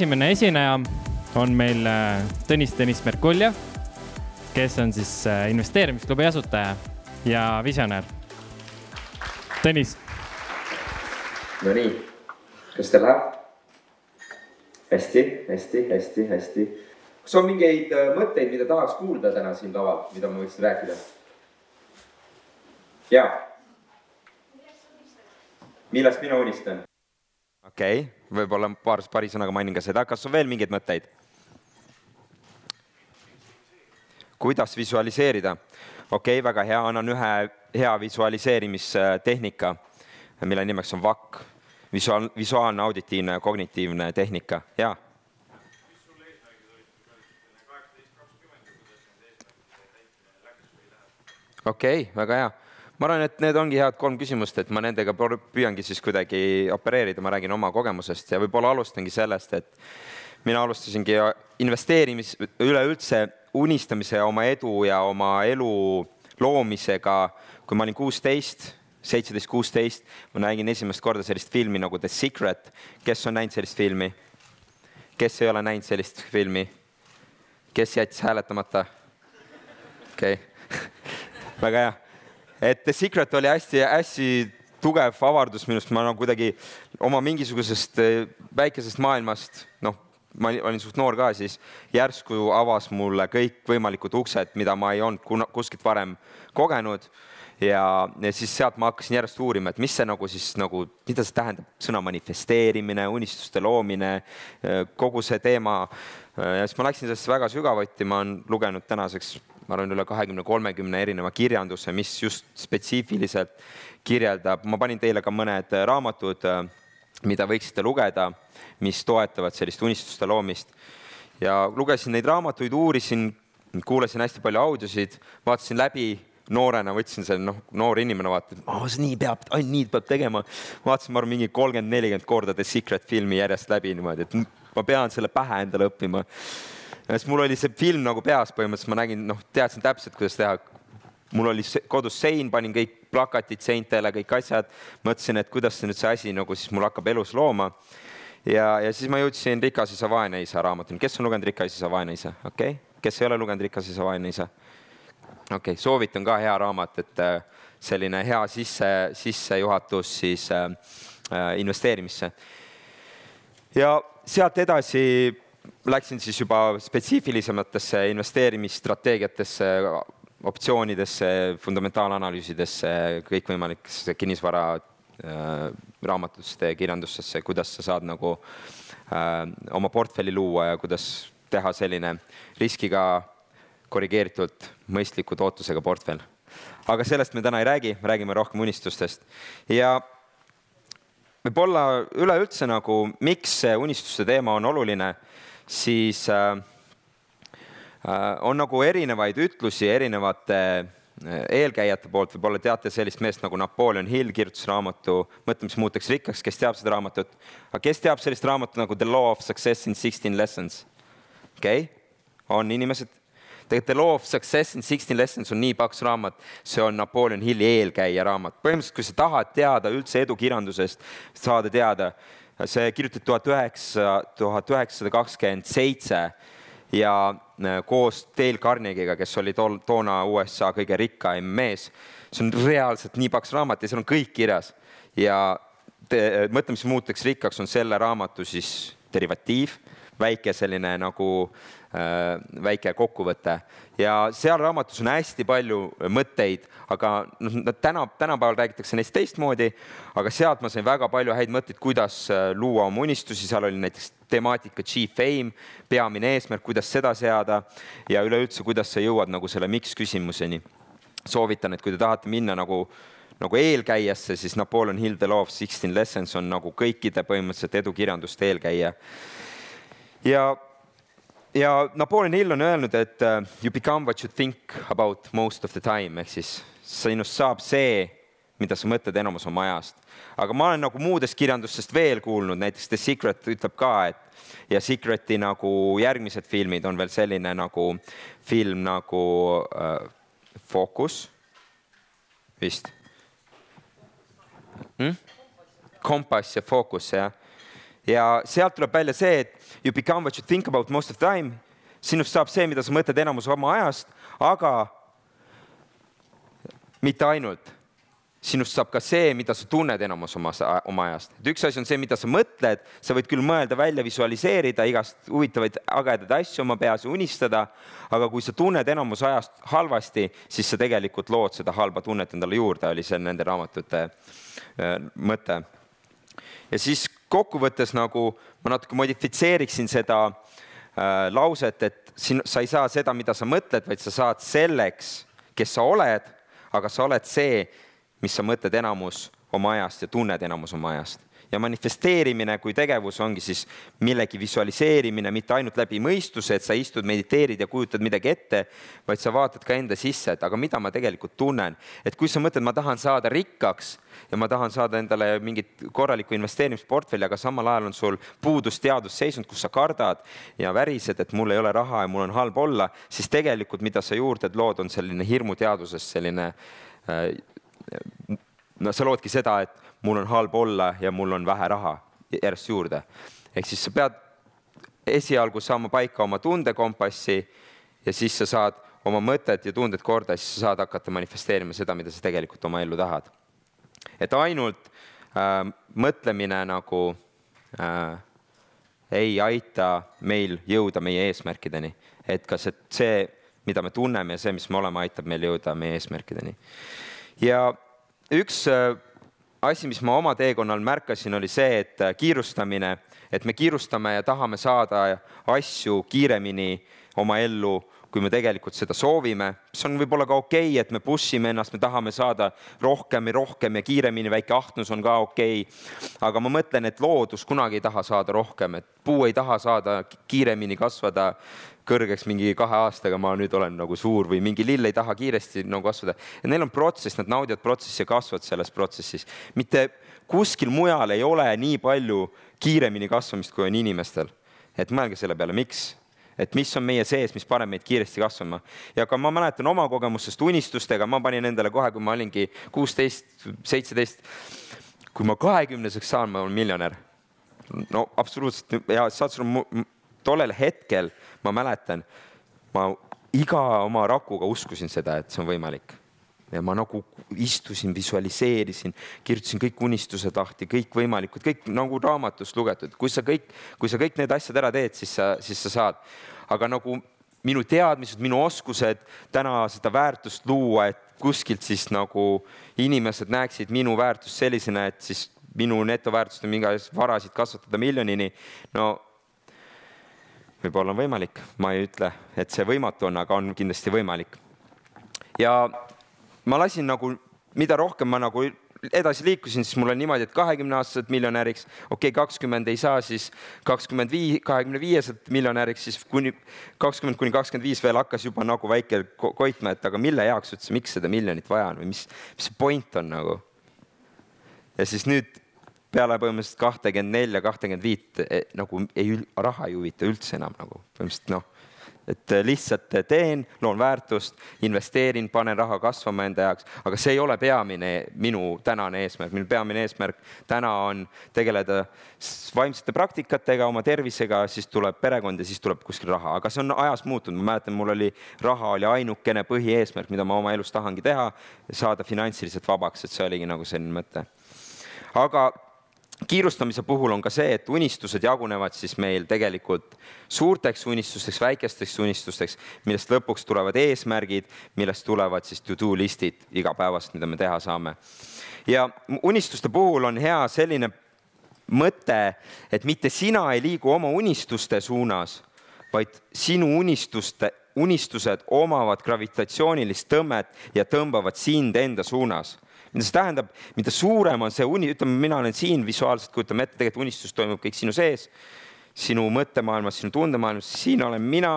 esimene esineja on meil äh, Tõnis Tõnis Merkuljev, kes on siis äh, investeerimisklubi asutaja ja visionäär. Tõnis. Nonii, kas teil läheb? hästi, hästi, hästi, hästi. kas on mingeid äh, mõtteid, mida tahaks kuulda täna siin laval, mida ma võiksin rääkida? jaa. millest mina unistan? Okei okay,, võib-olla paar, paari sõnaga mainin ka seda, kas on veel mingeid mõtteid? kuidas visualiseerida? okei okay,, väga hea, annan ühe hea visualiseerimistehnika, mille nimeks on VAK, visuaal, visuaalne auditiivne kognitiivne tehnika, jaa okei okay,, väga hea. Ma arvan, et need ongi head kolm küsimust, et ma nendega püüangi siis kuidagi opereerida, ma räägin oma kogemusest ja võib-olla alustangi sellest, et mina alustasingi investeerimis, üleüldse unistamise ja oma edu ja oma elu loomisega, kui ma olin kuusteist, seitseteist, kuusteist, ma nägin esimest korda sellist filmi nagu The Secret. kes on näinud sellist filmi? kes ei ole näinud sellist filmi? kes jättis hääletamata? okei okay. väga hea. Et The Secret oli hästi-hästi tugev avardus minust, ma nagu kuidagi oma mingisugusest eh, väikesest maailmast, noh, ma olin suht noor ka, siis järsku avas mulle kõikvõimalikud uksed, mida ma ei olnud kuskilt varem kogenud. ja, ja siis sealt ma hakkasin järjest uurima, et mis see nagu siis nagu, mida see tähendab, sõna manifesteerimine, unistuste loomine, eh, kogu see teema. ja siis ma läksin sellesse väga sügavuti, ma olen lugenud tänaseks ma arvan, üle kahekümne, kolmekümne erineva kirjanduse, mis just spetsiifiliselt kirjeldab, ma panin teile ka mõned raamatud, mida võiksite lugeda, mis toetavad sellist unistuste loomist. ja lugesin neid raamatuid, uurisin, kuulasin hästi palju audiosid, vaatasin läbi noorena võtsin selle, noh, noor inimene vaatab, oh, see nii peab, ainult nii peab tegema. vaatasin, ma arvan, mingi kolmkümmend, nelikümmend korda The Secret filmi järjest läbi niimoodi, et ma pean selle pähe endale õppima siis mul oli see film nagu peas põhimõtteliselt, ma nägin, noh, teadsin täpselt, kuidas teha. mul oli kodus sein, panin kõik plakatid seintele, kõik asjad, mõtlesin, et kuidas see nüüd see asi nagu siis mul hakkab elus looma. ja, ja siis ma jõudsin Rikas isa, vaene isa raamatuni, kes on lugenud Rikas isa, vaene isa, okei okay., kes ei ole lugenud Rikas isa, vaene isa? okei okay,, soovitan ka hea raamat, et äh, selline hea sisse, sissejuhatus siis äh, äh investeerimisse. ja sealt edasi läksin siis juba spetsiifilisematesse investeerimisstrateegiatesse, optsioonidesse, fundamentaalanalüüsidesse, kõikvõimalikesse kinnisvara äh, raamatutesse, kirjandustesse, kuidas sa saad nagu äh, oma portfelli luua ja kuidas teha selline riskiga korrigeeritult mõistliku tootlusega portfell. aga sellest me täna ei räägi, räägime rohkem unistustest ja võib-olla üleüldse nagu, miks see unistuste teema on oluline siis äh, äh, on nagu erinevaid ütlusi erinevate äh, eelkäijate poolt, võib-olla teate sellist meest nagu Napoleon Hill kirjutas raamatu Mõtle, mis muuteks rikkaks, kes teab seda raamatut? aga kes teab sellist raamatut nagu The Law of Success in Sixteen Lessons? okei okay., on inimesed? tegelikult The Law of Success in Sixteen Lessons on nii paks raamat, see on Napoleon Hilli eelkäija raamat. põhimõtteliselt, kui sa tahad teada üldse edukirjandusest, saada teada see kirjutati tuhat üheksa, tuhat üheksasada kakskümmend seitse ja äh, koos Dale Carnegie'ga, kes oli tol, toona USA kõige rikkaim mees. see on reaalselt nii paks raamat ja seal on kõik kirjas ja te, mõtle, mis muuteks rikkaks, on selle raamatu siis derivatiiv, väike selline nagu Äh, väike kokkuvõte ja seal raamatus on hästi palju mõtteid, aga noh, täna, tänapäeval räägitakse neist teistmoodi, aga sealt ma sain väga palju häid mõtteid, kuidas äh, luua oma unistusi, seal oli näiteks temaatika chief aim, peamine eesmärk, kuidas seda seada ja üleüldse, kuidas sa jõuad nagu selle miks küsimuseni. soovitan, et kui te tahate minna nagu nagu eelkäijasse, siis Napoleon Hill The Law of Sixteen Lessons on nagu kõikide põhimõtteliselt edukirjanduste eelkäija. ja ja Napoleon Hill on öelnud, et uh, you become what you think about most of the time ehk siis sinust saab see, mida sa mõtled enamus oma ajast. aga ma olen nagu muudest kirjandustest veel kuulnud, näiteks The Secret ütleb ka, et ja Secreti nagu järgmised filmid on veel selline nagu film nagu uh, Focus vist hm?. kompass ja fookus jah ja sealt tuleb välja see, et you become what you think about most of time. sinust saab see, mida sa mõtled enamus oma ajast, aga mitte ainult sinust saab ka see, mida sa tunned enamus oma, oma ajast. et üks asi on see, mida sa mõtled, sa võid küll mõelda välja, visualiseerida igast huvitavaid ägedaid asju oma peas ja unistada, aga kui sa tunned enamus ajast halvasti, siis sa tegelikult lood seda halba tunnet endale juurde, oli see nende raamatute äh, mõte. ja siis kokkuvõttes nagu ma natuke modifitseeriksin seda äh, lauset, et siin sa ei saa seda, mida sa mõtled, vaid sa saad selleks, kes sa oled, aga sa oled see mis sa mõtled enamus oma ajast ja tunned enamus oma ajast. Ja manifesteerimine kui tegevus ongi siis millegi visualiseerimine, mitte ainult läbi mõistuse, et sa istud, mediteerid ja kujutad midagi ette, vaid sa vaatad ka enda sisse, et aga mida ma tegelikult tunnen. et kui sa mõtled, ma tahan saada rikkaks ja ma tahan saada endale mingit korralikku investeerimisportfelli, aga samal ajal on sul puudus teadusseisund, kus sa kardad ja värised, et mul ei ole raha ja mul on halb olla, siis tegelikult, mida sa juurde lood, on selline hirmuteadusest selline äh, no sa loodki seda, et mul on halb olla ja mul on vähe raha järjest juurde. ehk siis sa pead esialgu saama paika oma tundekompassi ja siis sa saad oma mõtted ja tunded korda, siis sa saad hakata manifesteerima seda, mida sa tegelikult oma ellu tahad. et ainult äh, mõtlemine nagu äh, ei aita meil jõuda meie eesmärkideni, et kas et see, mida me tunneme ja see, mis me oleme, aitab meil jõuda meie eesmärkideni ja üks äh, asi, mis ma oma teekonnal märkasin, oli see, et äh, kiirustamine, et me kiirustame ja tahame saada asju kiiremini oma ellu, kui me tegelikult seda soovime. see on võib-olla ka okei okay,, et me push ime ennast, me tahame saada rohkem ja rohkem ja kiiremini, väike ahnus on ka okei okay.. aga ma mõtlen, et loodus kunagi ei taha saada rohkem, et puu ei taha saada kiiremini kasvada kõrgeks mingi kahe aastaga, ma nüüd olen nagu suur või mingi lill ei taha kiiresti nagu kasvada. neil on protsess, nad naudivad protsessi ja kasvavad selles protsessis. mitte kuskil mujal ei ole nii palju kiiremini kasvamist, kui on inimestel. et mõelge selle peale, miks? Et mis on meie sees, mis paneb meid kiiresti kasvama. ja ka ma mäletan oma kogemustest unistustega, ma panin endale kohe, kui ma olingi kuusteist, seitseteist, kui ma kahekümneseks saan, ma olen miljonär. no absoluutselt ja saad sul tollel hetkel ma mäletan, ma iga oma rakuga uskusin seda, et see on võimalik. Ja ma nagu istusin, visualiseerisin, kirjutasin kõik unistused lahti, kõikvõimalikud, kõik nagu raamatust lugetud, kui sa kõik, kui sa kõik need asjad ära teed, siis sa, siis sa saad. aga nagu minu teadmised, minu oskused täna seda väärtust luua, et kuskilt siis nagu inimesed näeksid minu väärtust sellisena, et siis minu netoväärtust on mingi varasid kasvatada miljonini. no võib-olla on võimalik, ma ei ütle, et see võimatu on, aga on kindlasti võimalik. ja ma lasin nagu, mida rohkem ma nagu edasi liikusin, siis mul on niimoodi, et kahekümne aastaselt miljonäriks, okei okay,, kakskümmend ei saa, siis kakskümmend viis, kahekümne viieselt miljonäriks, siis kuni kakskümmend kuni kakskümmend viis veel hakkas juba nagu väike koitma, et aga mille jaoks üldse, miks seda miljonit vaja on või mis, mis see point on nagu. ja siis nüüd peale põhimõtteliselt kahtekümmend nelja, kahtekümmend viit eh, nagu ei, raha ei huvita üldse enam nagu põhimõtteliselt noh, et lihtsalt teen, loon väärtust, investeerin, panen raha kasvama enda jaoks, aga see ei ole peamine minu tänane eesmärk, minu peamine eesmärk täna on tegeleda vaimsete praktikatega, oma tervisega, siis tuleb perekond ja siis tuleb kuskil raha, aga see on ajas muutunud, ma mäletan, mul oli, raha oli ainukene põhieesmärk, mida ma oma elus tahangi teha, saada finantsiliselt vabaks, et see oligi nagu selline mõte. aga kiirustamise puhul on ka see, et unistused jagunevad siis meil tegelikult suurteks unistusteks, väikesteks unistusteks, millest lõpuks tulevad eesmärgid, millest tulevad siis to-do listid igapäevast, mida me teha saame. ja unistuste puhul on hea selline mõte, et mitte sina ei liigu oma unistuste suunas, vaid sinu unistuste, unistused omavad gravitatsioonilist tõmmet ja tõmbavad sind enda suunas mida see tähendab, mida suurem on see uni, ütleme, mina olen siin visuaalselt, kujutame ette, tegelikult unistus toimub kõik sinu sees, sinu mõttemaailmas, sinu tundemaailmas, siin olen mina,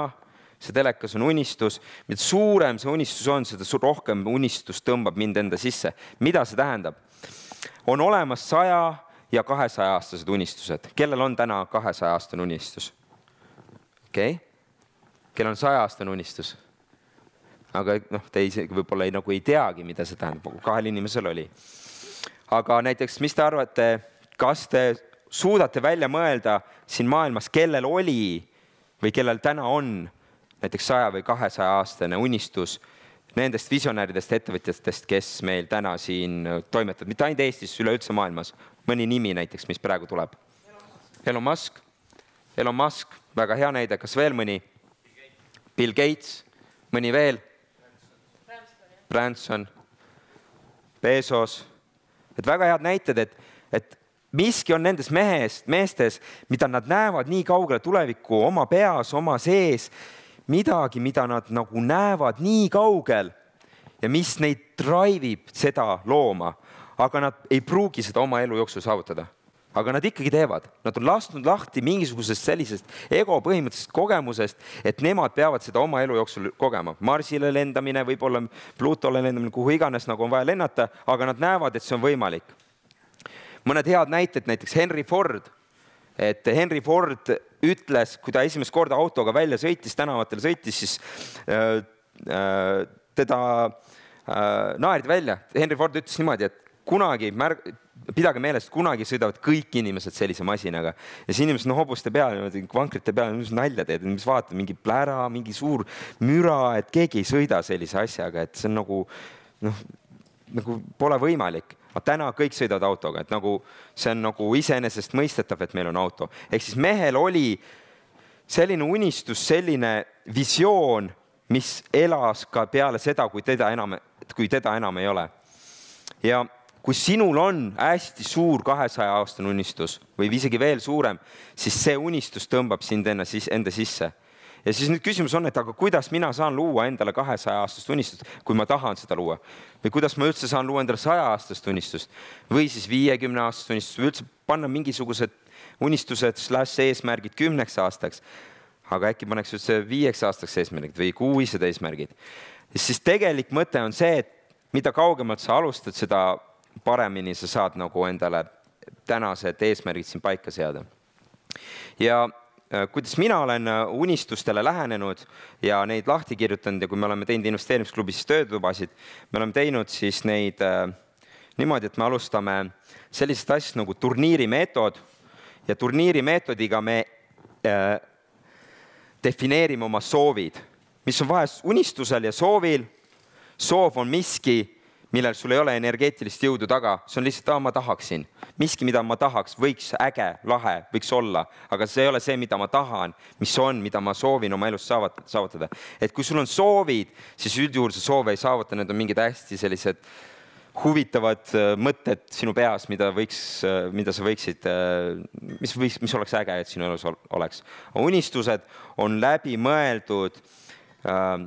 see telekas on unistus, mida suurem see unistus on, seda rohkem unistus tõmbab mind enda sisse. mida see tähendab? on olemas saja ja kahesaja aastased unistused, kellel on täna kahesaja aastane unistus? okei okay., kellel on saja aastane unistus? Aga noh, te isegi võib-olla ei, nagu ei teagi, mida see tähendab, kahel inimesel oli. aga näiteks, mis te arvate, kas te suudate välja mõelda siin maailmas, kellel oli või kellel täna on näiteks saja või kahesaja aastane unistus nendest visionääridest ettevõtjatest, kes meil täna siin toimetavad, mitte ainult Eestis, üleüldse maailmas. mõni nimi näiteks, mis praegu tuleb? Elon Musk. Elon Musk, väga hea näide, kas veel mõni? Bill Gates, mõni veel? Branson, Bezos, et väga head näited, et, et miski on nendes mehest, meestes, mida nad näevad nii kaugele tulevikku oma peas, oma sees, midagi, mida nad nagu näevad nii kaugel ja mis neid drive ib seda looma, aga nad ei pruugi seda oma elu jooksul saavutada aga nad ikkagi teevad, nad on lasknud lahti mingisugusest sellisest ego põhimõttelisest kogemusest, et nemad peavad seda oma elu jooksul kogema. Marsile lendamine, võib-olla Plutole lendamine, kuhu iganes nagu on vaja lennata, aga nad näevad, et see on võimalik mõned head näited, näiteks Henry Ford. et Henry Ford ütles, kui ta esimest korda autoga välja sõitis, tänavatele sõitis, siis äh, äh, teda äh, naerdi välja. Henry Ford ütles niimoodi, et kunagi märg-, pidage meeles, et kunagi sõidavad kõik inimesed sellise masinaga ja siis inimesed no hobuste peal vankrite peal, mis nalja teed, mis vaatad, mingi plära, mingi suur müra, et keegi ei sõida sellise asjaga, et see on nagu noh, nagu pole võimalik aga täna kõik sõidavad autoga, et nagu see on nagu iseenesestmõistetav, et meil on auto. ehk siis mehel oli selline unistus, selline visioon, mis elas ka peale seda, kui teda enam, kui teda enam ei ole. ja kui sinul on hästi suur kahesaja aastane unistus või isegi veel suurem, siis see unistus tõmbab sind siis enda sisse ja siis nüüd küsimus on, et aga kuidas mina saan luua endale kahesaja aastast unistust, kui ma tahan seda luua või kuidas ma üldse saan luua endale saja aastast unistust või siis viiekümne aastast unistust või üldse panna mingisugused unistused slaš eesmärgid kümneks aastaks. aga äkki paneks üldse viieks aastaks eesmärgid või kuised eesmärgid. siis tegelik mõte on see, et mida kaugemalt sa alustad, seda paremini sa saad nagu endale tänased eesmärgid siin paika seada. ja Äh, kuidas mina olen äh, unistustele lähenenud ja neid lahti kirjutanud ja kui me oleme teinud investeerimisklubis töötubasid, me oleme teinud siis neid äh, niimoodi, et me alustame sellisest asjast nagu turniirimeetod ja turniirimeetodiga me äh, defineerime oma soovid, mis on vahest unistusel ja soovil. soov on miski, millel sul ei ole energeetilist jõudu taga, see on lihtsalt, aa, ma tahaksin. miski, mida ma tahaks, võiks äge, lahe, võiks olla, aga see ei ole see, mida ma tahan, mis on, mida ma soovin oma elus saavutada. et kui sul on soovid, siis üldjuhul sa soove ei saavuta, need on mingid hästi sellised huvitavad äh, mõtted sinu peas, mida võiks, äh, mida sa võiksid, äh, mis võiks, mis oleks äge, et sinu elus oleks. unistused on läbimõeldud äh,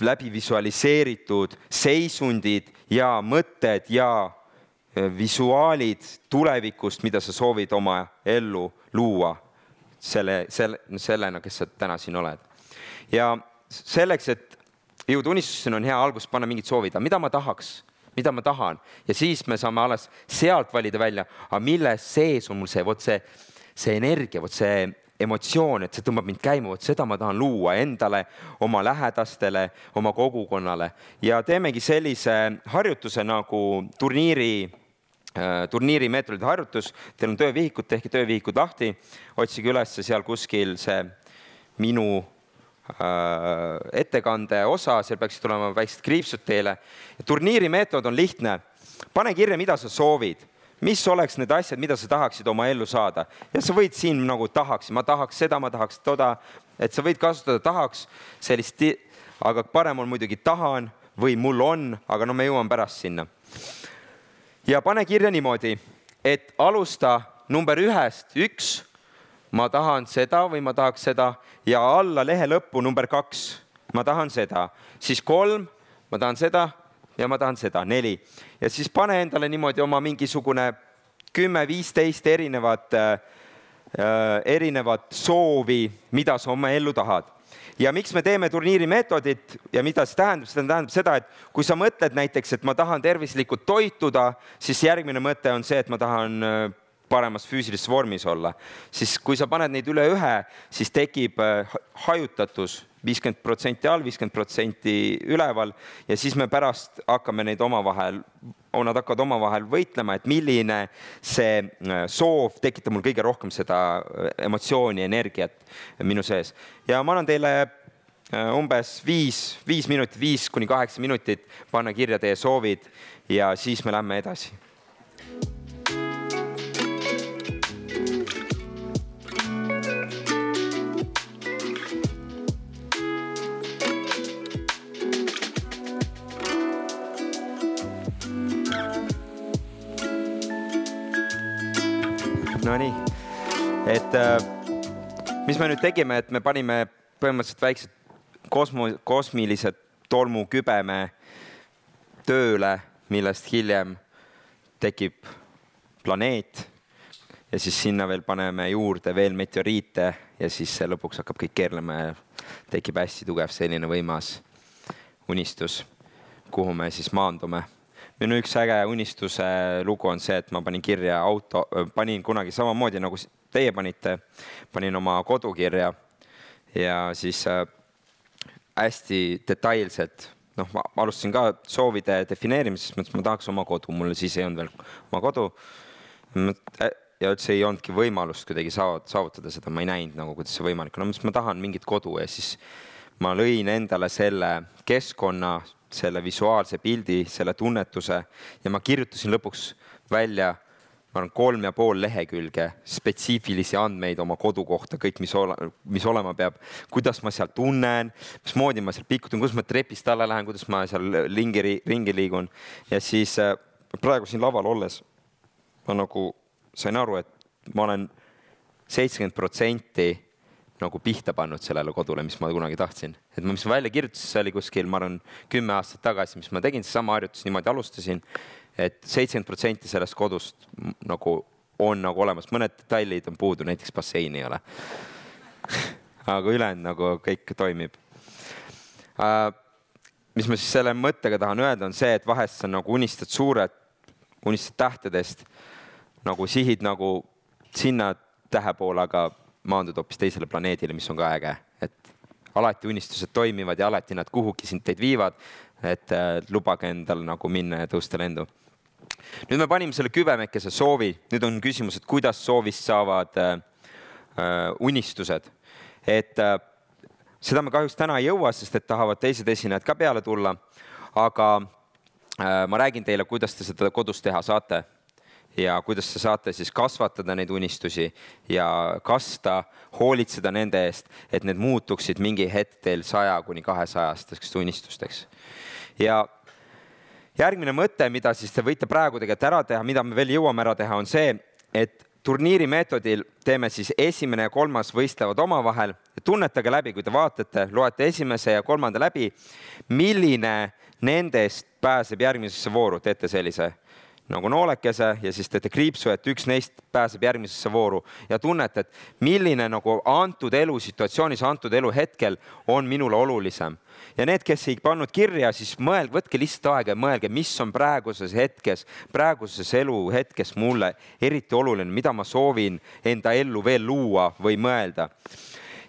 läbi visualiseeritud seisundid ja mõtted ja äh, visuaalid tulevikust, mida sa soovid oma ellu luua selle, selle, sellena, kes sa täna siin oled. ja selleks, et jõuda unistuseni, on hea alguses panna mingid soovid, aga mida ma tahaks, mida ma tahan ja siis me saame alles sealt valida välja, aga milles sees on mul see, vot see, see energia, vot see emotsioon, et see tõmbab mind käima, vot seda ma tahan luua endale, oma lähedastele, oma kogukonnale. Ja teemegi sellise harjutuse nagu turniiri äh, turniiri meetodite harjutus, teil on töövihikud, tehke töövihikud lahti, otsige üles seal kuskil see minu äh, ettekande osa, seal peaksid olema väiksed kriipsud teile. turniiri meetod on lihtne, pane kirja, mida sa soovid mis oleks need asjad, mida sa tahaksid oma ellu saada? Ja sa võid siin nagu tahaks, ma tahaks seda, ma tahaks toda, et sa võid kasutada tahaks sellist, aga parem on muidugi tahan või mul on, aga no me jõuame pärast sinna. ja pane kirja niimoodi, et alusta number ühest, üks, ma tahan seda või ma tahaks seda ja alla lehe lõppu number kaks, ma tahan seda, siis kolm, ma tahan seda ja ma tahan seda, neli. ja siis pane endale niimoodi oma mingisugune kümme, viisteist erinevat äh, äh, erinevat soovi, mida sa oma ellu tahad. ja miks me teeme turniiri meetodit ja mida see tähendab, see tähendab seda, et kui sa mõtled näiteks, et ma tahan tervislikult toituda, siis järgmine mõte on see, et ma tahan äh, paremas füüsilises vormis olla, siis kui sa paned neid üle ühe, siis tekib äh, hajutatus viiskümmend protsenti all, viiskümmend protsenti üleval ja siis me pärast hakkame neid omavahel nad hakkavad omavahel võitlema, et milline see äh, soov tekitab mul kõige rohkem seda äh, emotsiooni, energiat minu sees. ja ma annan teile umbes viis, viis minutit, viis kuni kaheksa minutit panna kirja teie soovid ja siis me lähme edasi et äh, mis me nüüd tegime, et me panime põhimõtteliselt väiksed kosmo, kosmilised tolmukübeme tööle, millest hiljem tekib planeet. Ja siis sinna veel paneme juurde veel meteoriite ja siis lõpuks hakkab kõik keerlema ja tekib hästi tugev selline võimas unistus, kuhu me siis maandume. Minu üks äge unistuse lugu on see, et ma panin kirja auto, panin kunagi samamoodi nagu teie panite, panin oma kodu kirja ja siis äh, hästi detailselt, noh, ma alustasin ka soovide defineerimisest, mõtlesin, et ma tahaks oma kodu, mul siis ei olnud veel oma kodu. ja üldse ei olnudki võimalust kuidagi saavutada seda, ma ei näinud nagu, kuidas see võimalik on, ma mõtlesin, et ma tahan mingit kodu ja siis ma lõin endale selle keskkonna selle visuaalse pildi, selle tunnetuse ja ma kirjutasin lõpuks välja, ma arvan, kolm ja pool lehekülge spetsiifilisi andmeid oma kodu kohta, kõik, mis ole, mis olema peab, kuidas ma seal tunnen, mismoodi ma seal pikutan, kuidas ma trepist alla lähen, kuidas ma seal ringi, ringi liigun ja siis äh, praegu siin laval olles ma nagu sain aru, et ma olen seitsekümmend protsenti nagu pihta pannud sellele kodule, mis ma kunagi tahtsin. et ma, mis ma välja kirjutasin, see oli kuskil, ma arvan, kümme aastat tagasi, mis ma tegin, seesama harjutus, niimoodi alustasin et. seitsekümmend protsenti sellest kodust nagu on nagu olemas, mõned detailid on puudu, näiteks basseini ei ole aga ülejäänud nagu kõik toimib uh,. mis ma siis selle mõttega tahan öelda, on see, et vahest sa nagu unistad suured, unistad tähtedest nagu sihid nagu sinna tähe poole, aga maandud hoopis teisele planeedile, mis on ka äge, et alati unistused toimivad ja alati nad kuhugi sind teid viivad. et äh, lubage endal nagu minna ja tõusta lendu. Nüüd me panime selle kübemekese soovi, nüüd on küsimus, et kuidas soovist saavad äh, äh, unistused, et äh, seda me kahjuks täna ei jõua, sest et tahavad teised esinejad ka peale tulla. aga äh, ma räägin teile, kuidas te seda kodus teha saate ja kuidas te saate siis kasvatada neid unistusi ja kasta, hoolitseda nende eest, et need muutuksid mingi hetk teil saja kuni kahesajasteks unistusteks. ja järgmine mõte, mida siis te võite praegu tegelikult ära teha, mida me veel jõuame ära teha, on see, et turniiri meetodil teeme siis esimene ja kolmas võistlevad omavahel. tunnetage läbi, kui te vaatate, loete esimese ja kolmanda läbi, milline nendest pääseb järgmisesse vooru, teete sellise nagu noolekese ja siis teete kriipsu, et üks neist pääseb järgmisesse vooru ja tunnete, et milline nagu antud elusituatsioonis, antud eluhetkel on minule olulisem. ja need, kes ei pannud kirja, siis mõelge, võtke lihtsalt aega ja mõelge, mis on praeguses hetkes, praeguses eluhetkes mulle eriti oluline, mida ma soovin enda ellu veel luua või mõelda.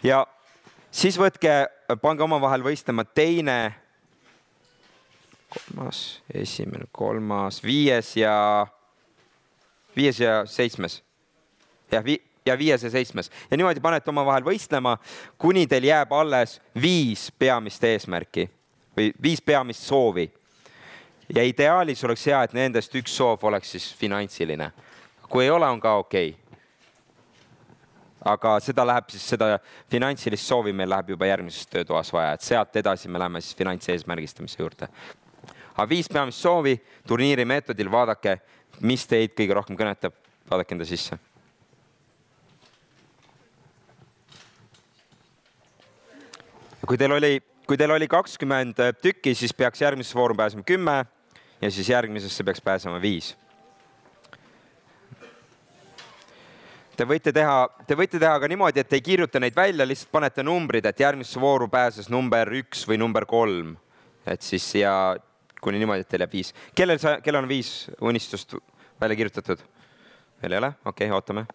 ja siis võtke, pange omavahel võistlema teine kolmas, esimene, kolmas, viies ja, viies ja seitsmes. jah, vi-, ja viies ja seitsmes ja niimoodi panete omavahel võistlema, kuni teil jääb alles viis peamist eesmärki või viis peamist soovi. ja ideaalis oleks hea, et nendest üks soov oleks siis finantsiline. kui ei ole, on ka okei okay aga seda läheb siis, seda finantsilist soovi meil läheb juba järgmises töötoas vaja, et sealt edasi me läheme siis finantseesmärgistamise juurde aga viis peamist soovi turniiri meetodil, vaadake, mis teid kõige rohkem kõnetab, vaadake enda sisse. kui teil oli, kui teil oli kakskümmend tükki, siis peaks järgmisesse vooru pääsema kümme ja siis järgmisesse peaks pääsema viis. Te võite teha, te võite teha ka niimoodi, et ei kirjuta neid välja, lihtsalt panete numbrid, et järgmisse vooru pääses number üks või number kolm. et siis ja kuni niimoodi, et teil jääb viis. kellel sa, kellel on viis unistust välja kirjutatud? veel ei ole? okei okay,, ootame.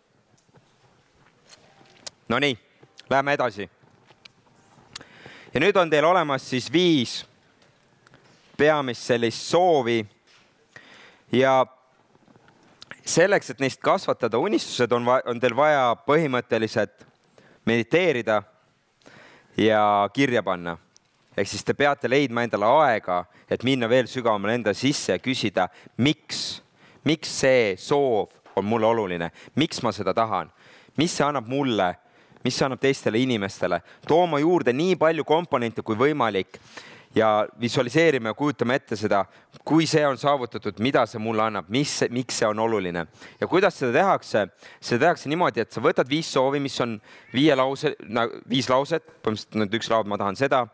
Nonii, läheme edasi. ja nüüd on teil olemas siis viis peamist sellist soovi, ja selleks, et neist kasvatada unistused, on, on teil vaja põhimõtteliselt mediteerida ja kirja panna. Ehk siis te peate leidma endale aega, et minna veel sügavamale enda sisse ja küsida, miks, miks see soov on mulle oluline, miks ma seda tahan, mis see annab mulle, mis see annab teistele inimestele, tooma juurde nii palju komponente kui võimalik ja visualiseerime ja kujutame ette seda, kui see on saavutatud, mida see mulle annab, mis, miks see on oluline ja kuidas seda tehakse. seda tehakse niimoodi, et sa võtad viis soovi, mis on viie lause, viis lauset, põhimõtteliselt nüüd üks laud, ma tahan seda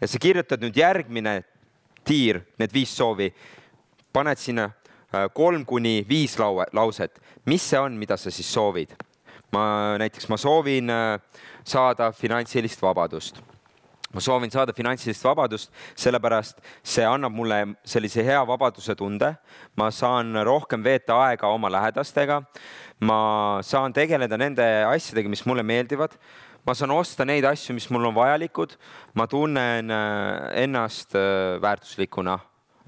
ja sa kirjutad nüüd järgmine tiir, need viis soovi, paned sinna äh, kolm kuni viis laue, lauset, mis see on, mida sa siis soovid? ma näiteks, ma soovin äh, saada finantsilist vabadust ma soovin saada finantsilist vabadust, sellepärast see annab mulle sellise hea vabaduse tunde. ma saan rohkem veeta aega oma lähedastega. ma saan tegeleda nende asjadega, mis mulle meeldivad. ma saan osta neid asju, mis mul on vajalikud. ma tunnen äh, ennast äh, väärtuslikuna.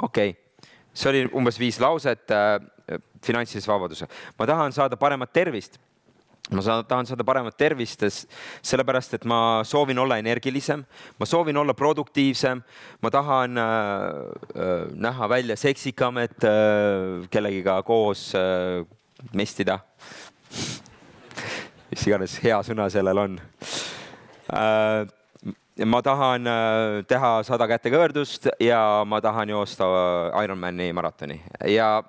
okei okay., see oli umbes viis lauset äh, finantsilise vabaduse. ma tahan saada paremat tervist ma saan, tahan saada paremat tervist, sellepärast et ma soovin olla energilisem, ma soovin olla produktiivsem, ma tahan äh, äh, näha välja seksikam, et äh, kellegiga koos äh, mestida. mis iganes hea sõna sellel on äh, ma tahan äh, teha sada kätekõverdust ja ma tahan joosta äh, Ironmani maratoni ja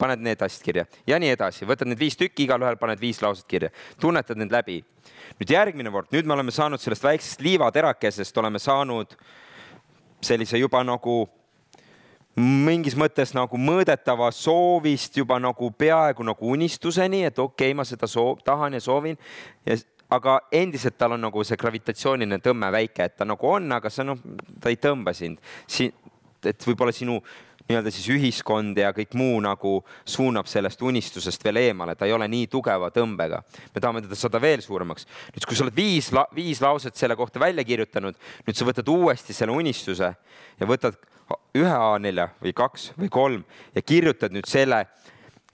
paned need asjad kirja. Ja nii edasi, võtad need viis tükki, igalühel paned viis lauset kirja, tunnetad need läbi. nüüd järgmine kord, nüüd me oleme saanud sellest väiksest liivaterakesest, oleme saanud sellise juba nagu mingis mõttes nagu mõõdetava soovist juba nagu peaaegu nagu unistuseni, et okei okay,, ma seda soov, tahan ja soovin. Ja aga endiselt tal on nagu see gravitatsiooniline tõmme väike, et ta nagu on, aga see noh, ta ei tõmba sind. siin, et võib-olla sinu nii-öelda siis ühiskond ja kõik muu nagu suunab sellest unistusest veel eemale, ta ei ole nii tugeva tõmbega. me tahame teda saada veel suuremaks. nüüd, kui sa oled viis, viis lauset selle kohta välja kirjutanud, nüüd sa võtad uuesti selle unistuse ja võtad ühe A4 või kaks või kolm ja kirjutad nüüd selle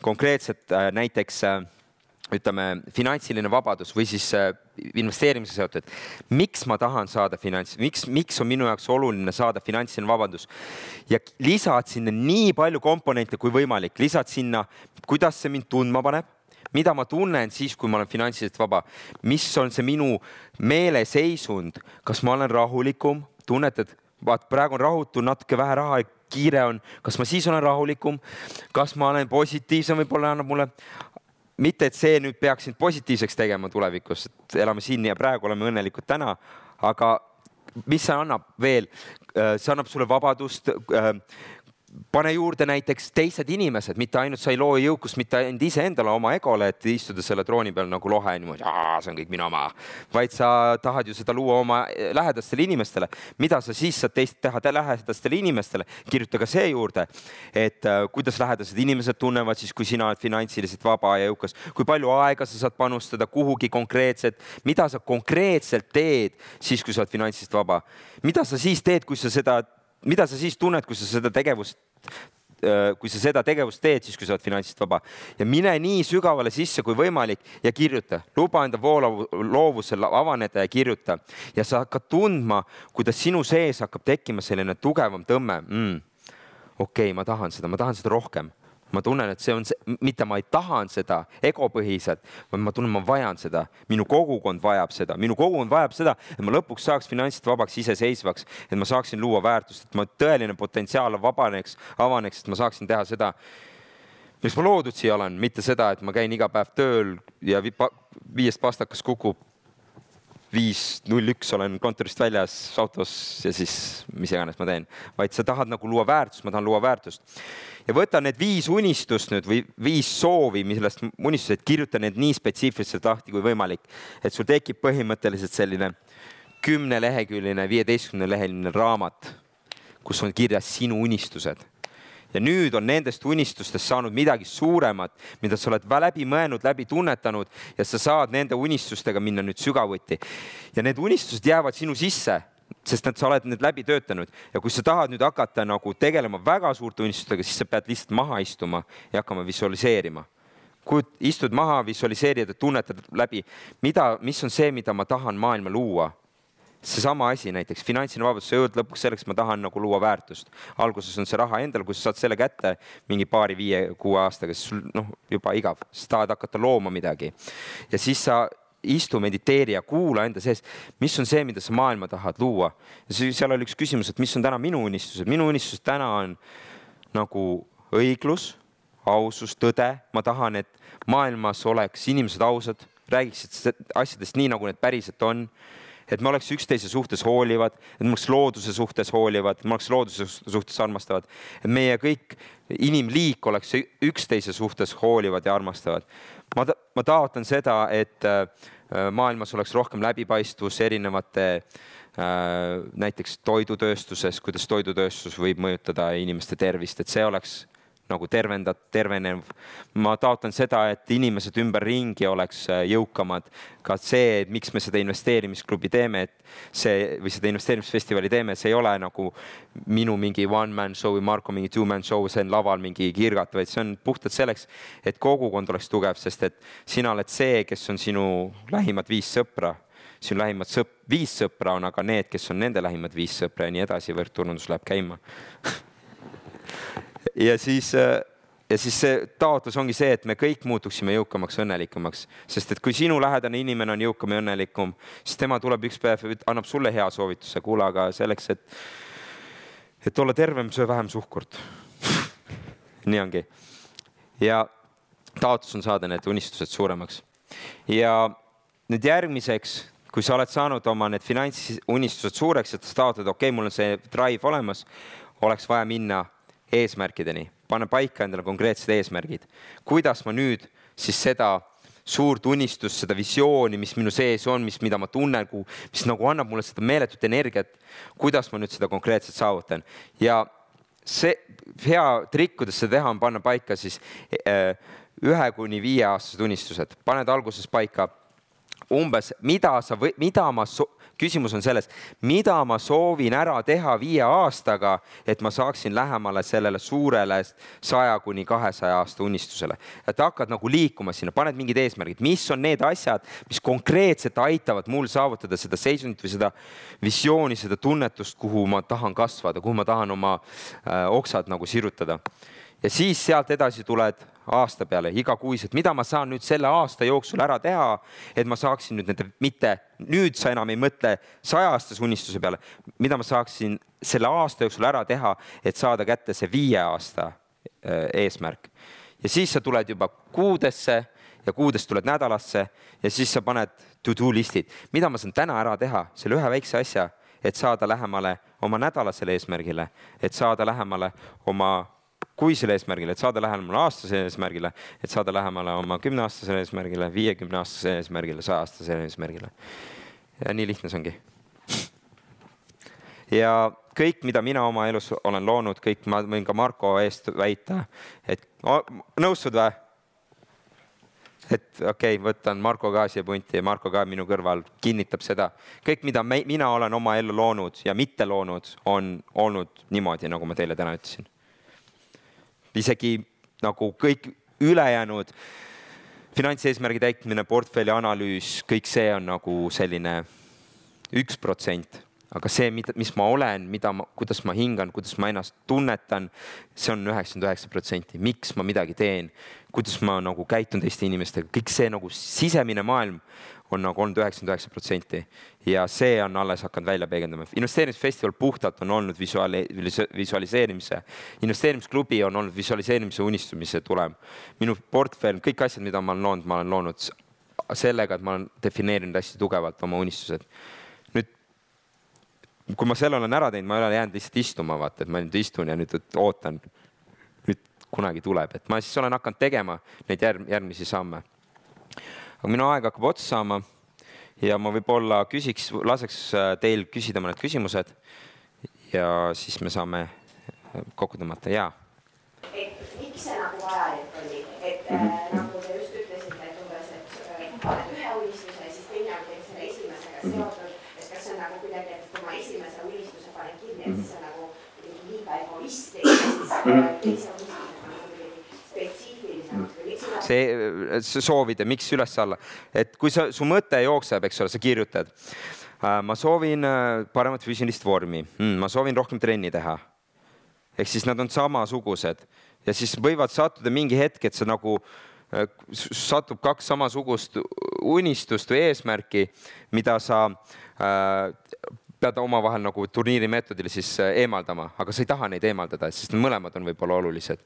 konkreetselt äh, näiteks äh, ütleme, finantsiline vabadus või siis äh, investeerimisega seotud. miks ma tahan saada finants, miks, miks on minu jaoks oluline saada finantsiline vabadus ja lisad sinna nii palju komponente kui võimalik, lisad sinna, kuidas see mind tundma paneb. Mida ma tunnen siis, kui ma olen finantsiliselt vaba, mis on see minu meeleseisund, kas ma olen rahulikum, tunnetad, vaat praegu on rahutu, natuke vähe raha, kiire on, kas ma siis olen rahulikum, kas ma olen positiivsem, võib-olla annab mulle mitte, et see nüüd peaks sind positiivseks tegema tulevikus, et elame siin ja praegu, oleme õnnelikud täna, aga mis see annab veel? Äh, see annab sulle vabadust äh, pane juurde näiteks teised inimesed, mitte ainult sa ei loo jõukust mitte ainult iseendale, oma egole, et istuda selle trooni peal nagu lohe niimoodi, see on kõik minu oma, vaid sa tahad ju seda luua oma lähedastele inimestele. mida sa siis saad teist teha lähedastele inimestele, kirjuta ka see juurde, et äh, kuidas lähedased inimesed tunnevad siis, kui sina oled finantsiliselt vaba ja jõukas, kui palju aega sa saad panustada kuhugi konkreetselt, mida sa konkreetselt teed siis, kui sa oled finantsiliselt vaba, mida sa siis teed, kui sa seda mida sa siis tunned, kui sa seda tegevust kui sa seda tegevust teed, siis kui sa oled finantsist vaba. Ja mine nii sügavale sisse kui võimalik ja kirjuta, luba enda voolavu, loovusel avaneda ja kirjuta. Ja sa hakkad tundma, kuidas sinu sees hakkab tekkima selline tugevam tõmme. Mm.. okei okay,, ma tahan seda, ma tahan seda rohkem ma tunnen, et see on see, mitte ma ei tahan seda egopõhiselt, vaid ma tunnen, ma vajan seda, minu kogukond vajab seda, minu kogukond vajab seda, et ma lõpuks saaks finantsiliselt vabaks, iseseisvaks, et ma saaksin luua väärtust, et ma tõeline potentsiaal vabaneks, avaneks, et ma saaksin teha seda, miks ma loodud siia olen, mitte seda, et ma käin iga päev tööl ja viiest pastakas kukub viis null üks olen kontorist väljas autos ja siis mis iganes ma teen, vaid sa tahad nagu luua väärtust, ma tahan luua väärtust. ja võta need viis unistust nüüd või viis soovi, millest unistused, kirjuta need nii spetsiifiliselt lahti kui võimalik, et sul tekib põhimõtteliselt selline kümneleheküljeline, viieteistkümneleheline raamat, kus on kirjas sinu unistused ja nüüd on nendest unistustest saanud midagi suuremat, mida sa oled läbi mõelnud, läbi tunnetanud ja sa saad nende unistustega minna nüüd sügavuti. ja need unistused jäävad sinu sisse sest et sa oled need läbi töötanud. Ja kui sa tahad nüüd hakata nagu tegelema väga suurte unistustega, siis sa pead lihtsalt maha istuma ja hakkama visualiseerima. Kujut-, istud maha, visualiseerid ja tunnetad läbi, mida, mis on see, mida ma tahan maailma luua seesama asi näiteks, finantsiline vabadus, sa jõuad lõpuks selleks, ma tahan nagu luua väärtust. alguses on see raha endal, kui sa saad selle kätte mingi paari-viie-kuue aastaga, siis sul noh, juba igav, sa tahad hakata looma midagi. ja siis sa istu, mediteeri ja kuula enda sees, mis on see, mida sa maailma tahad luua. seal oli üks küsimus, et mis on täna minu unistused, minu unistused täna on nagu õiglus, ausus, tõde, ma tahan, et maailmas oleks inimesed ausad, räägiksid asjadest nii, nagu need päriselt on et me oleks üksteise suhtes hoolivad, et me oleks looduse suhtes hoolivad, me oleks looduse suhtes armastavad, et meie kõik inimliik oleks üksteise suhtes hoolivad ja armastavad. ma, ma taotlen seda, et äh, maailmas oleks rohkem läbipaistvus erinevate äh, näiteks toidutööstuses, kuidas toidutööstus võib mõjutada inimeste tervist, et see oleks nagu tervendad, tervenev. ma taotlen seda, et inimesed ümberringi oleks äh, jõukamad. ka see, et miks me seda investeerimisklubi teeme, et see või seda investeerimisfestivali teeme, see ei ole nagu minu mingi one man show või Marko mingi two man show, see on laval mingi kirgat, vaid see on puhtalt selleks, et kogukond oleks tugev, sest et sina oled see, kes on sinu lähimad viis sõpra sinu lähimad sõp-, viis sõpra on aga need, kes on nende lähimad viis sõpra ja nii edasi, võrkturundus läheb käima ja siis, äh, ja siis see taotlus ongi see, et me kõik muutuksime jõukamaks, õnnelikumaks, sest et kui sinu lähedane inimene on jõukam ja õnnelikum, siis tema tuleb üks päev, annab sulle hea soovituse, kuule, aga selleks, et, et olla tervem, söö vähem suhkurt nii ongi. ja taotlus on saada need unistused suuremaks. ja nüüd järgmiseks, kui sa oled saanud oma need finantsunistused suureks, et sa taotled, okei okay,, mul on see drive olemas, oleks vaja minna eesmärkideni, pane paika endale konkreetsed eesmärgid. kuidas ma nüüd siis seda suurt unistust, seda visiooni, mis minu sees on, mis, mida ma tunnen, mis nagu annab mulle seda meeletut energiat, kuidas ma nüüd seda konkreetselt saavutan? Ja see hea trikk, kuidas seda teha, on panna paika siis äh, ühe kuni viieaastased unistused, paned alguses paika umbes, mida sa või mida ma so küsimus on selles, mida ma soovin ära teha viie aastaga, et ma saaksin lähemale sellele suurele saja kuni kahesaja aasta unistusele. et hakkad nagu liikuma sinna, paned mingid eesmärgid, mis on need asjad, mis konkreetselt aitavad mul saavutada seda seisundit või seda visiooni, seda tunnetust, kuhu ma tahan kasvada, kuhu ma tahan oma äh, oksad nagu sirutada. ja siis sealt edasi tuled aasta peale igakuiselt, mida ma saan nüüd selle aasta jooksul ära teha, et ma saaksin nüüd nende, mitte nüüd sa enam ei mõtle saja-aastase unistuse peale, mida ma saaksin selle aasta jooksul ära teha, et saada kätte see viie aasta äh, eesmärk. ja siis sa tuled juba kuudesse ja kuudest tuled nädalasse ja siis sa paned to-do listid, mida ma saan täna ära teha, selle ühe väikse asja, et saada lähemale oma nädalasele eesmärgile, et saada lähemale oma kuisele eesmärgile, et saada lähemale aastasele eesmärgile, et saada lähemale oma kümneaastasele eesmärgile, viiekümne aastasele eesmärgile, saja aastasele eesmärgile. ja nii lihtne see ongi. ja kõik, mida mina oma elus olen loonud, kõik, ma võin ka Marko eest väita, et nõustud või? et okei okay,, võtan Marko ka siia punti ja Marko ka minu kõrval kinnitab seda. kõik, mida me, mina olen oma ellu loonud ja mitte loonud, on olnud niimoodi, nagu ma teile täna ütlesin isegi nagu kõik ülejäänud finantseesmärgi täitmine, portfelli analüüs, kõik see on nagu selline üks protsent, aga see, mida, mis ma olen, mida ma, kuidas ma hingan, kuidas ma ennast tunnetan, see on üheksakümmend üheksa protsenti, miks ma midagi teen, kuidas ma nagu käitun teiste inimestega, kõik see nagu sisemine maailm on nagu olnud üheksakümmend üheksa protsenti ja see on alles hakanud välja peegeldama. investeerimisfestival puhtalt on olnud visuaali-, visualiseerimise, investeerimisklubi on olnud visualiseerimise unistumise tulem. minu portfell, kõik asjad, mida ma olen loonud, ma olen loonud sellega, et ma olen defineerinud hästi tugevalt oma unistused. kui ma selle olen ära teinud, ma ei ole jäänud lihtsalt istuma, vaata, et ma nüüd istun ja nüüd ootan, nüüd kunagi tuleb, et ma siis olen hakanud tegema neid järg, järgmisi samme aga minu aeg hakkab otsa saama ja ma võib-olla küsiks, laseks äh, teil küsida mõned küsimused ja siis me saame äh, kokku tõmmata, jaa. et miks see nagu vajalik oli, et mm -hmm. nagu te just ütlesite, et umbes, et paned ühe unistuse ja siis teine on teil selle esimesega seotud mm, -hmm. et kas see on nagu kuidagi, et oma esimese et siis on nagu liiga egoistlik ja siis teise unistused on kuidagi spetsiifilisemad või miks seda see, see soovida, miks üles-alla, et kui sa, su mõte jookseb, eks ole, sa kirjutad. ma soovin äh, paremat füüsilist vormi mm,, ma soovin rohkem trenni teha. ehk siis nad on samasugused ja siis võivad sattuda mingi hetk, et sa nagu äh, satub kaks samasugust unistust või eesmärki, mida sa äh, pead omavahel nagu turniiri meetodil siis äh, eemaldama, aga sa ei taha neid eemaldada, sest mõlemad on võib-olla olulised.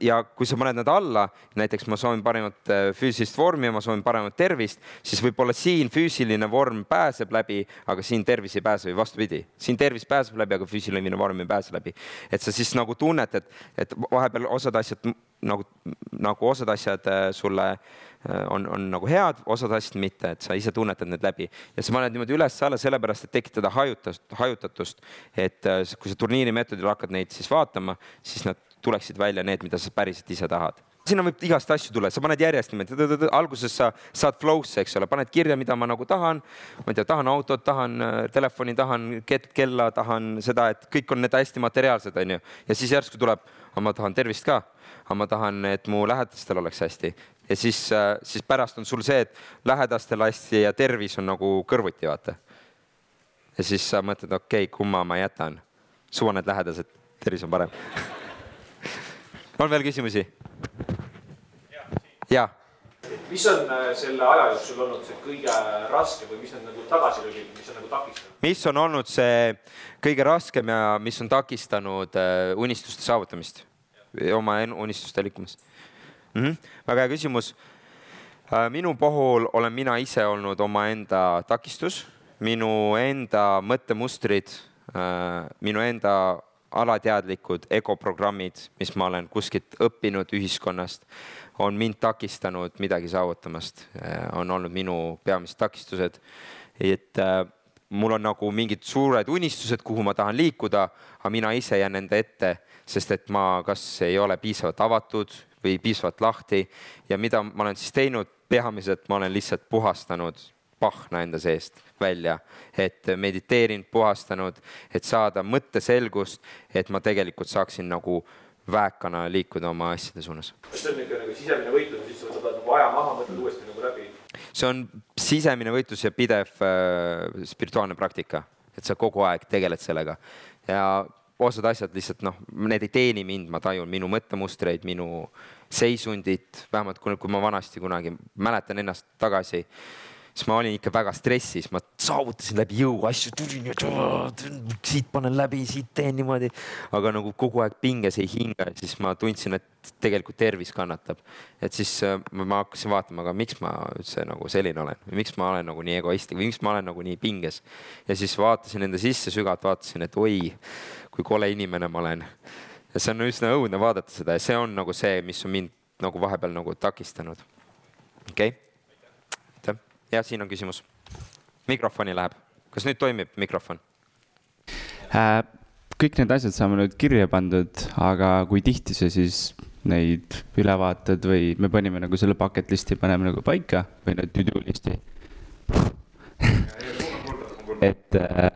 ja kui sa paned nad alla, näiteks ma soovin paremat äh, füüsilist vormi ja ma soovin paremat tervist, siis võib-olla siin füüsiline vorm pääseb läbi, aga siin tervis ei pääse või vastupidi, siin tervis pääseb läbi, aga füüsiline vorm ei pääse läbi. et sa siis nagu tunned, et, et vahepeal osad asjad nagu, nagu osad asjad äh, sulle Äh, on, on nagu head, osad asjad mitte, et sa ise tunnetad need läbi ja sa paned niimoodi üles-alla sellepärast, et tekitada hajutust, hajutatust. et äh, kui sa turniiri meetodil hakkad neid siis vaatama, siis nad tuleksid välja need, mida sa päriselt ise tahad sinna võib igast asju tulla, sa paned järjest niimoodi, alguses sa saad flow'sse, eks ole, paned kirja, mida ma nagu tahan. ma ei tea, tahan autot, tahan äh, telefoni, tahan kella, tahan seda, et kõik on need hästi materiaalsed, onju. ja siis järsku tuleb, ma tahan tervist ka aga ma tahan, et mu lähedastel oleks hästi ja siis, äh, siis pärast on sul see, et lähedastel hästi ja tervis on nagu kõrvuti, vaata. ja siis sa mõtled, okei okay,, kumma ma jätan. suva need lähedased, tervis on parem on veel küsimusi? jaa mis on äh, selle aja jooksul olnud see kõige raskem või mis on nagu tagasilöögid, mis on nagu takistanud? mis on olnud see kõige raskem ja mis on takistanud äh, unistuste saavutamist? oma unistuste liikumist mm? -hmm. väga hea küsimus. Äh, minu puhul olen mina ise olnud omaenda takistus, minu enda mõttemustrid, äh, minu enda alateadlikud egoprogrammid, mis ma olen kuskilt õppinud ühiskonnast, on mind takistanud midagi saavutamast, äh, on olnud minu peamised takistused. et mul on nagu mingid suured unistused, kuhu ma tahan liikuda, aga mina ise jään enda ette, sest et ma kas ei ole piisavalt avatud või piisavalt lahti ja mida ma olen siis teinud, peamiselt ma olen lihtsalt puhastanud pahna enda seest välja, et mediteerinud, puhastanud, et saada mõtteselgust, et ma tegelikult saaksin nagu väekana liikuda oma asjade suunas. kas see on niisugune nagu sisemine võitlus, siis sa võtad nagu aja maha, mõtled uuesti nagu läbi? see on sisemine võitlus ja pidev äh, spirituaalne praktika, et sa kogu aeg tegeled sellega ja osad asjad lihtsalt noh, need ei teeni mind, ma tajun minu mõttemustreid, minu seisundit, vähemalt kui, kui ma vanasti kunagi mäletan ennast tagasi, siis ma olin ikka väga stressis, ma saavutasin läbi jõu asju, siit panen läbi, siit teen niimoodi, aga nagu kogu aeg pinges ei hinga, siis ma tundsin, et tegelikult tervis kannatab. et siis äh, ma hakkasin vaatama, aga miks ma üldse nagu selline olen miks ma olen nagu nii egoistlik või miks ma olen nagu nii pinges. ja siis vaatasin enda sisse sügavalt, vaatasin, et oi, kui kole inimene ma olen. ja see on üsna õudne vaadata seda ja see on nagu see, mis on mind nagu vahepeal nagu takistanud. okei okay.? jah, siin on küsimus. mikrofoni läheb. kas nüüd toimib mikrofon äh,? kõik need asjad saame nüüd kirja pandud, aga kui tihti sa siis neid üle vaatad või me panime nagu selle bucket list'i paneme nagu paika või nüüd to do list'i et äh,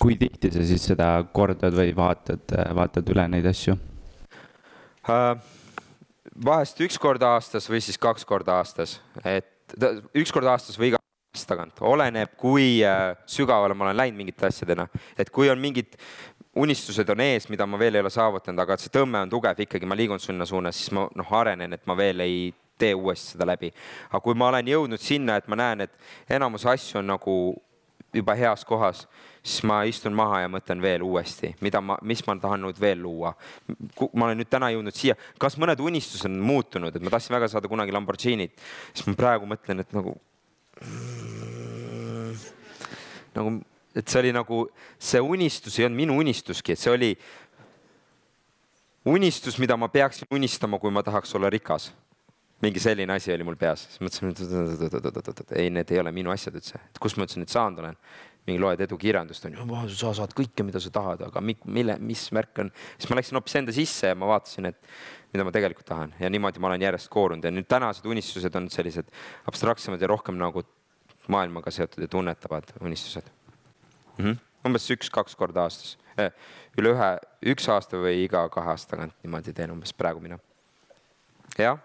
kui tihti sa siis seda kordad või vaatad, vaatad üle neid asju uh,? vahest üks kord aastas või siis kaks korda aastas, et üks kord aastas või iga aasta tagant, oleneb, kui äh, sügavale ma olen läinud mingite asjadena. et kui on mingid unistused on ees, mida ma veel ei ole saavutanud, aga see tõmme on tugev ikkagi, ma liigun sinna suunas, siis ma noh, arenen, et ma veel ei tee uuesti seda läbi. aga kui ma olen jõudnud sinna, et ma näen, et enamus asju on nagu juba heas kohas, siis ma istun maha ja mõtlen veel uuesti, mida ma, mis ma tahan nüüd veel luua. ma olen nüüd täna jõudnud siia, kas mõned unistused on muutunud, et ma tahtsin väga saada kunagi Lamborghinit, siis ma praegu mõtlen, et nagu nagu, et see oli nagu, see unistus ei olnud minu unistuski, et see oli unistus, mida ma peaksin unistama, kui ma tahaks olla rikas mingi selline asi oli mul peas, siis mõtlesin, et ei, need ei ole minu asjad üldse, et kust ma üldse nüüd saanud olen. mingi loed edukirjandust on ju, sa saad kõike, mida sa tahad, aga mille, mis märk on, siis ma läksin hoopis enda sisse ja ma vaatasin, et mida ma tegelikult tahan ja niimoodi ma olen järjest koorunud ja nüüd tänased unistused on sellised abstraktsemad ja rohkem nagu maailmaga seotud ja tunnetavad unistused mm. -hmm. umbes üks-kaks korda aastas. üle ühe, üks aasta või iga kahe aasta tagant niimoodi teen umbes praegu mina. jah,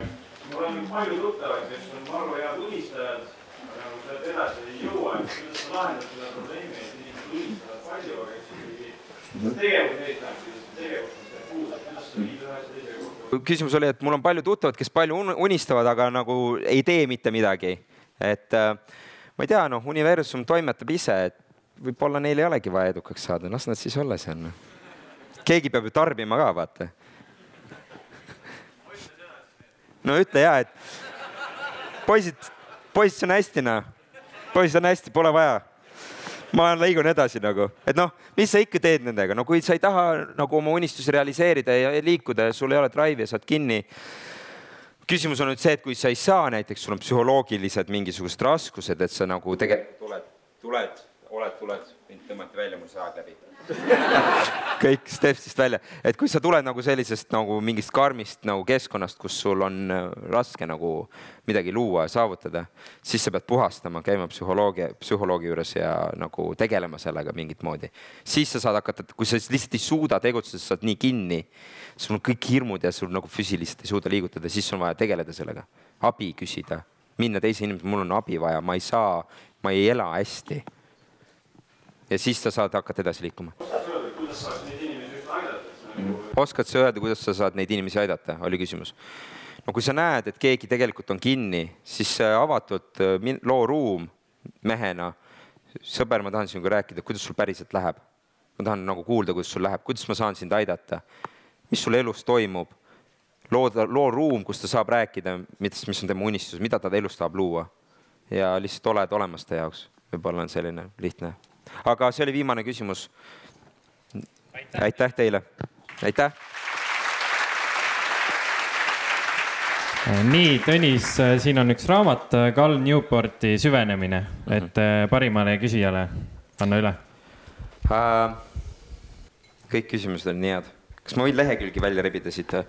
mul on palju tuttavaid, kes on maru head unistajad, aga nagu sealt edasi ei jõua, et kuidas sa lahendad seda probleemi, et inimesed unistavad palju, aga siis ikkagi tegevuseesmärk, tegevus on see puudub, kuidas sa viid ühe asja teisega kokku? küsimus oli, et mul on palju tuttavad, kes palju un- unistavad, aga nagu ei tee mitte midagi. et äh, ma ei tea, noh, universum toimetab ise, et võib-olla neil ei olegi vaja edukaks saada, las nad siis olla seal. noh. keegi peab ju tarbima ka, vaata. No ütle ja, et poisid, see on hästi, noh. poisid on hästi, pole vaja ma liigun edasi nagu, et noh, mis sa ikka teed nendega, no kui sa ei taha nagu oma unistusi realiseerida ja liikuda ja sul ei ole drive'i ja sa oled kinni. küsimus on nüüd see, et kui sa ei saa, näiteks sul on psühholoogilised mingisugused raskused, et sa nagu tegelikult tuled, tuled, oled, tuled, mind tõmmati välja, mul see aeg läbi kõik Stepsist välja, et kui sa tuled nagu sellisest nagu mingist karmist nagu keskkonnast, kus sul on äh, raske nagu midagi luua ja saavutada, siis sa pead puhastama, käima psühholoogi, psühholoogi juures ja nagu tegelema sellega mingit moodi. siis sa saad hakata, kui sa lihtsalt ei suuda tegutseda, sa oled nii kinni, sul on kõik hirmud ja sul nagu füüsiliselt ei suuda liigutada, siis on vaja tegeleda sellega, abi küsida, minna teise inimese, mul on abi vaja, ma ei saa, ma ei ela hästi ja siis sa saad hakata edasi liikuma. oskad sa öelda, kuidas sa saad neid inimesi aidata, oli küsimus. no kui sa näed, et keegi tegelikult on kinni, siis avatud äh, loo ruum mehena, sõber, ma tahan sinuga rääkida, kuidas sul päriselt läheb. ma tahan nagu kuulda, kuidas sul läheb, kuidas ma saan sind aidata, mis sul elus toimub, looda, loo ruum, kus ta saab rääkida, mis, mis on tema unistus, mida ta elus tahab luua. ja lihtsalt oled olemas ta jaoks, võib-olla on selline lihtne. Aga see oli viimane küsimus aitäh teile, aitäh. nii, Tõnis, siin on üks raamat, Cal Newporti Süvenemine, et äh, parimale küsijale anna üle. Uh, kõik küsimused on nii head. kas ma võin lehekülgi välja rebida siit või?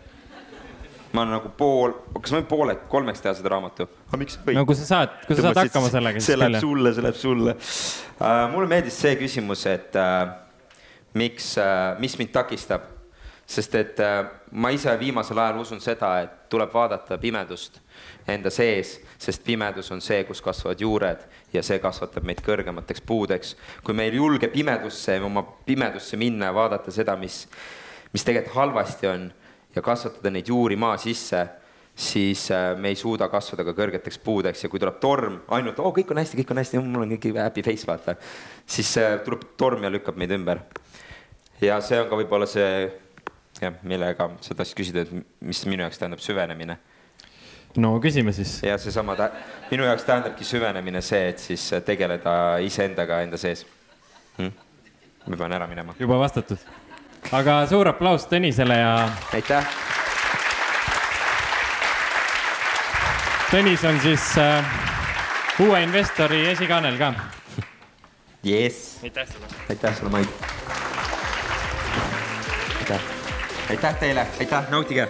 Ma olen nagu pool, kas ma võin poole, kolmeks teha seda raamatu? aga miks ei no kui sa saad, kui sa saad hakkama sellega, see läheb sulle, see läheb sulle uh,. mulle meeldis see küsimus, et uh, miks uh,, mis mind takistab, sest et uh, ma ise viimasel ajal usun seda, et tuleb vaadata pimedust enda sees, sest pimedus on see, kus kasvavad juured ja see kasvatab meid kõrgemateks puudeks. kui me ei julge pimedusse, oma pimedusse minna ja vaadata seda, mis, mis tegelikult halvasti on ja kasvatada neid juuri maa sisse siis äh, me ei suuda kasvada ka kõrgeteks puudeks ja kui tuleb torm, ainult oo oh,, kõik on hästi, kõik on hästi, mul on kõik happy face, vaata, siis äh, tuleb torm ja lükkab meid ümber. ja see on ka võib-olla see jah, millega sa tahtsid küsida, et mis minu jaoks tähendab süvenemine no küsime siis. ja seesama minu jaoks tähendabki süvenemine see, et siis tegeleda iseendaga enda sees hm?. ma pean ära minema. juba vastatud. Aga suur aplaus Tõnisele ja aitäh. Tõnis on siis äh, uue investori esikaanel ka. jess, aitäh sulle. aitäh sulle, Mait. aitäh, aitäh teile, aitäh, nautige